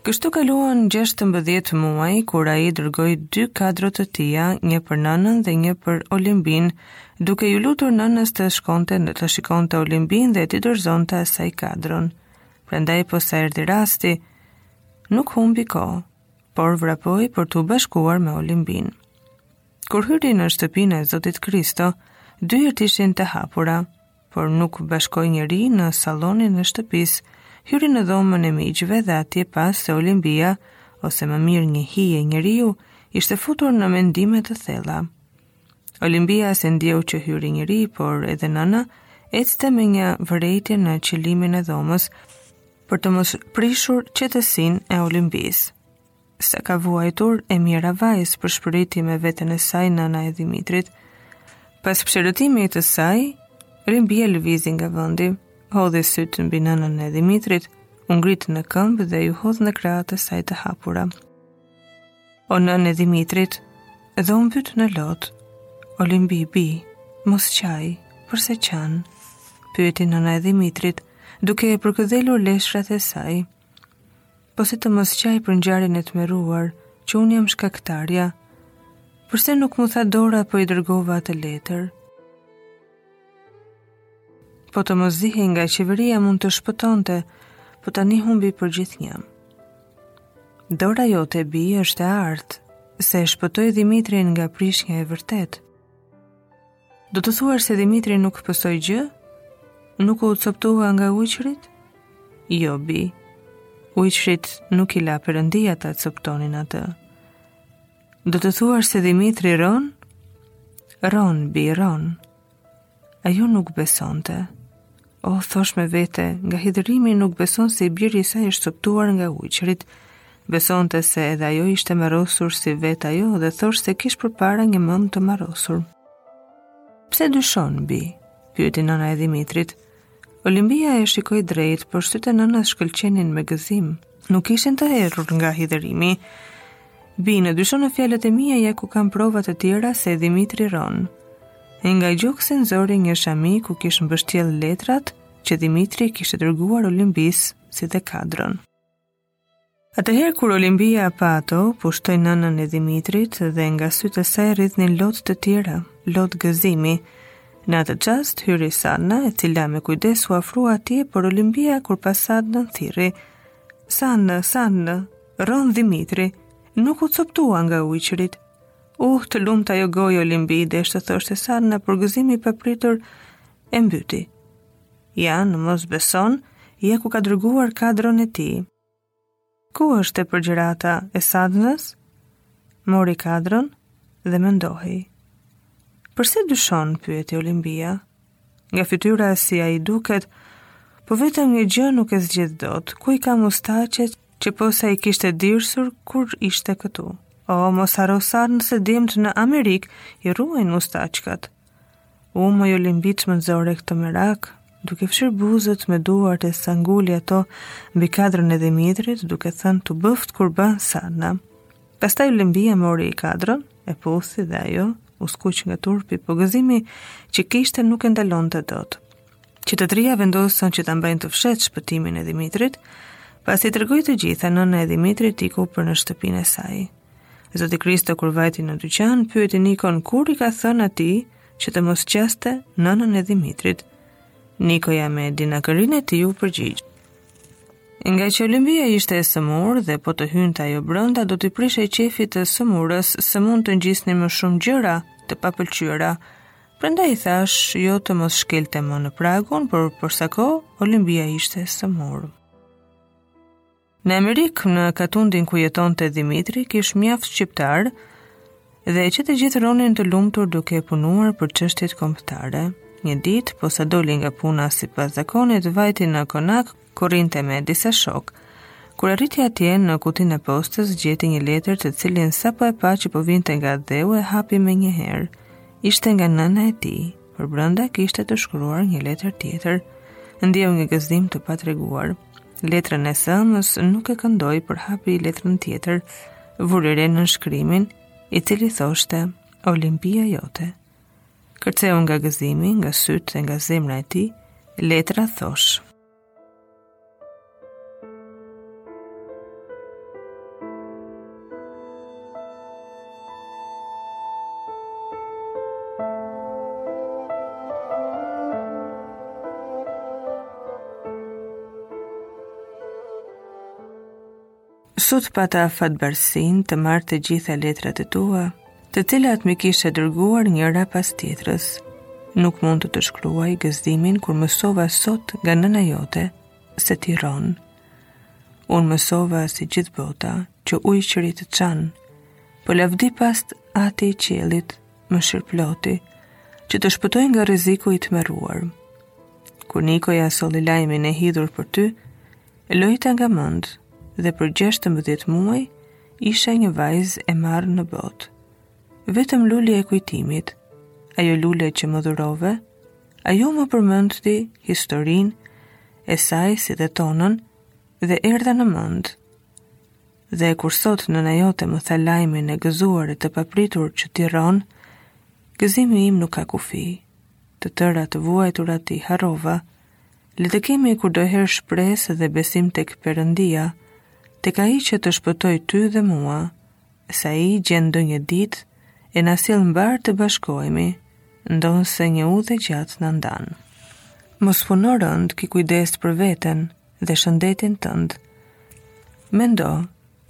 Kështu kaluan 16 muaj kur ai dërgoi dy kadro të tija, një për nënën dhe një për Olimbin, duke iu lutur nënës të shkonte e të shikonte Olimbin dhe t'i dorëzonte asaj kadron. Prandaj posa erdhi rasti, nuk humbi kohë, por vrapoi për t'u bashkuar me Olimbin. Kur hyri në shtëpinë e Zotit Kristo, dyert ishin të hapura. por nuk bashkoi njeri në salonin e shtëpisë, hyri në dhomën e miqve dhe atje pa se Olimpia, ose më mirë një hije njeriu, ishte futur në mendime të thella. Olimpia s'e ndjeu që hyri njeri, por edhe nëna, ecte me një vërejtje në qilimin e dhomës, për të mos prishur qetësinë e Olimpisë. Sa ka vuajtur e mira vajzë pëshpëriti me veten e saj nëna e Dimitrit. Pas psherëtimit të saj, Olimbia lëvizi nga vendi, hodhi sytë mbi nënën e Dimitrit, u ngrit në këmbë dhe iu hodh në krahët të saj të hapura. O nëna e Dimitrit, dhe u mbyt në lot, Olimbi, bijë, mos qaj, përse qan, pyeti nëna e Dimitrit, duke përkëdhelur leshrat e saj. Po si të mos qaj për ngjarjen e tmerruar, që unë jam shkaktarja. Përse nuk m'u tha dora po i dërgova atë letër? Po të mos zihej nga qeveria mund të shpëtonte, po tani humbi përgjithnjë. Dora jote, bijë, është e artë, se e shpëtoi Dimitrin nga prishnja e vërtetë. Do të thuash se Dimitri nuk pësoi gjë? Nuk u coptua nga ujqërit? Jo, bijë. Ujqërit nuk i la perëndia ta coptonin atë. Do të thuash se Dimitri rron? Rron, bijë, rron. Ajo nuk besonte. O, thosh me vete, nga hidhërimi nuk beson se i biri i saj është coptuar nga ujqërit. Besonte se edhe ajo ishte marrosur si vetë ajo dhe thosh se kish përpara një mëmë të marrosur. Pse dyshon, bijë? Pyeti nëna e Dimitrit. Olimpia e shikoi drejt, por sytë e nënës shkëlqenin me gëzim. Nuk ishin të errur nga hidhërimi. Bijë, në dyshon në fjalët e mia ja ku kam prova të tjera se Dimitri rron. E nga gjoksi nxori një shami ku kish mbështjellë letrat që Dimitri i kishte dërguar Olimbisë si dhe kadron. Atëherë kur Olimpia pa ato, pushtoi nënën e Dimitrit dhe nga sytë e saj rridhnin lot të tjera, lot gëzimi. Në atë çast hyri Sanna, e cila me kujdes u afrua atje, por Olimpia kur pa Sannën thirri: "Sanna, Sanna, rron Dimitri, nuk u coptua nga ujqërit." Uh, të lumtë ajo gojë Olimbi, desh të thoshte Sana por gëzimi i papritur e mbyti. Ja, në mos beson, ja ku ka dërguar kadron e tij. Ku është e përgjëruara e Sanës? Mori kadron dhe mendohej. Përse dyshon, pyeti Olimbia, Nga fytyra si ai duket, po vetëm një gjë nuk e zgjidh dot, ku i ka mustaqet që posa i kishte dirsur kur ishte këtu. O, mos harro Sanë se djemtë në Amerikë i rruajnë mustaçkat. U moj Olimbi ç'më nxore këtë merak, duke fshirë buzët me duart e saj nguli ato mbi kadron e Dhimitrit, duke thënë t'u bëftë kurban Sana. Pastaj Olimbia mori kadron, e puthi dhe ajo, u skuq nga turpi, po gëzimi që kishte nuk e ndalonte dot. Që të tria vendosën që ta mbajnë të fshehtë shpëtimin e Dhimitrit, pasi tregoi të gjitha nëna e Dhimitrit iku për në shtëpinë e saj. Zoti Kristo kur vajti në dyqan, pyeti Nikon kur i ka thënë atij që të mos qaste nënën e Dhimitrit. Nikoja me dinakërinë e tij u përgjigj. Ngaqë Olimbia ishte e sëmurë dhe po të hynte ajo brenda, do t'i prishej qejfi të sëmurës se mund të ngjisnin më shumë gjëra të papëlqyera. Prandaj i thashë jo të mos shkelte më në prag, por për sa kohë Olimbia ishte e sëmurë. Në Amerikë, në katundin ku jetonte Dhimitri, kish mjaft shqiptarë, dhe që të gjithë rronin të lumtur duke punuar për çështjet kombëtare. Një ditë, posa doli nga puna sipas zakonit, vajti në konak, ku rrinte me disa shokë. Kur arriti atje, në kutinë e postës, gjeti një letër të cilën sapo e pa që po vinte nga atdheu e hapi menjëherë. Ishte nga nëna e tij, përbrenda kishte të shkruar një letër tjetër. Ndjeu një gëzim të patreguar. Letrën e s'ëmës nuk e këndoi por hapi letrën tjetër, vuri re nënshkrimin, i cili thoshte Olimbia jote. Kërceu nga gëzimi, nga sytë dhe nga zemra e tij, letra thosh. Sot pata fatbardhësinë të marr të gjitha letrat e tua, të cilat m'i kishe dërguar njëra pas tjetrës. Nuk mund të të shkruaj gëzimin kur mësova sot nga nëna jote se ti rron. Unë mësova si gjithë bota që ujqërit të çanë, po lavdi past ati i qiellit mëshirëploti, që të shpëtoi nga rreziku i tmerruar. Kur Nikoja solli lajmin e hidhur për ty, lojta nga mënd dhe për 16 muaj isha një vajzë e marrë në botë. Vetëm lulja e kujtimit, ajo lule që më dhurove, Ajo më përmëndi historinë e saj si dhe tonën dhe erdha në mënd. Dhe kur sot nëna jote më tha lajmin e gëzuar e të papritur që ti rron, gëzimi im nuk ka kufi. Të tëra të vuajturat i harrova, le të kemi kurdoherë shpresë dhe besim tek Perëndia, tek ai që të shpëtoi ty dhe mua, se ai gjen ndonjë ditë e na sjell mbarë të bashkohemi, ndonëse një udhë e gjatë na ndan. Mos puno rëndë, ki kujdes për veten dhe shëndetin tënd. Mendo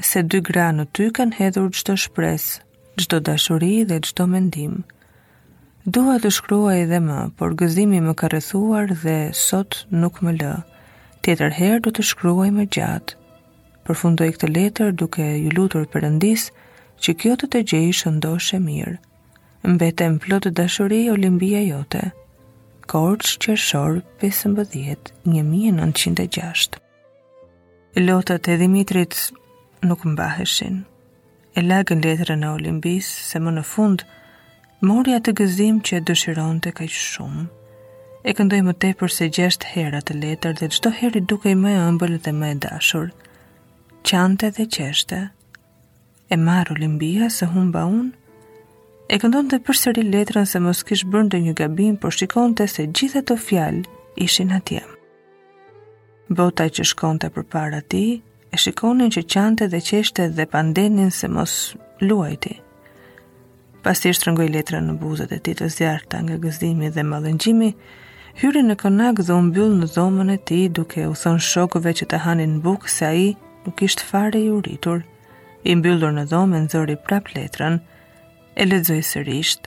se dy gra në ty kanë hedhur çdo shpresë, çdo dashuri dhe çdo mendim. Dua të të shkruaj edhe më, por gëzimi më ka rrethuar dhe sot nuk më lë. Tjetër herë do të shkruaj më gjatë. Përfundoj këtë letër duke iu lutur Perëndisë që kjo të të gjejë shëndoshë e mirë. Mbetem plot dashuri Olimbia jote. Korçë, qershor 15 1906. Lotët e Dhimitrit nuk mbaheshin. e lagën letrën e Olimbisë se më në fund mori atë gëzim që e dëshironte kaq shumë. E këndoi më tepër se gjashtë herë atë letër dhe çdo herë i dukej më e ëmbël dhe më e dashur. Qante dhe qeshte. E marrë Olimbia se humba unë? E këndonte përsëri letrën se mos kish bërë ndonjë gabim, por shikonte se gjithë ato fjalë ishin atje. Bota që shkonte përpara tij, e shikonin që qante dhe qeshte dhe pandehnin se mos luajti. Pasi e shtrëngoi letrën në buzët e tij të zjarrta nga gëzimi dhe mallëngjimi, hyri në konak dhe u mbyll në dhomën e tij duke u thënë shokëve që të hanin bukë se ai nuk ishte fare i uritur. I mbyllur në dhomë nxori prap letrën, e lexoi sërisht.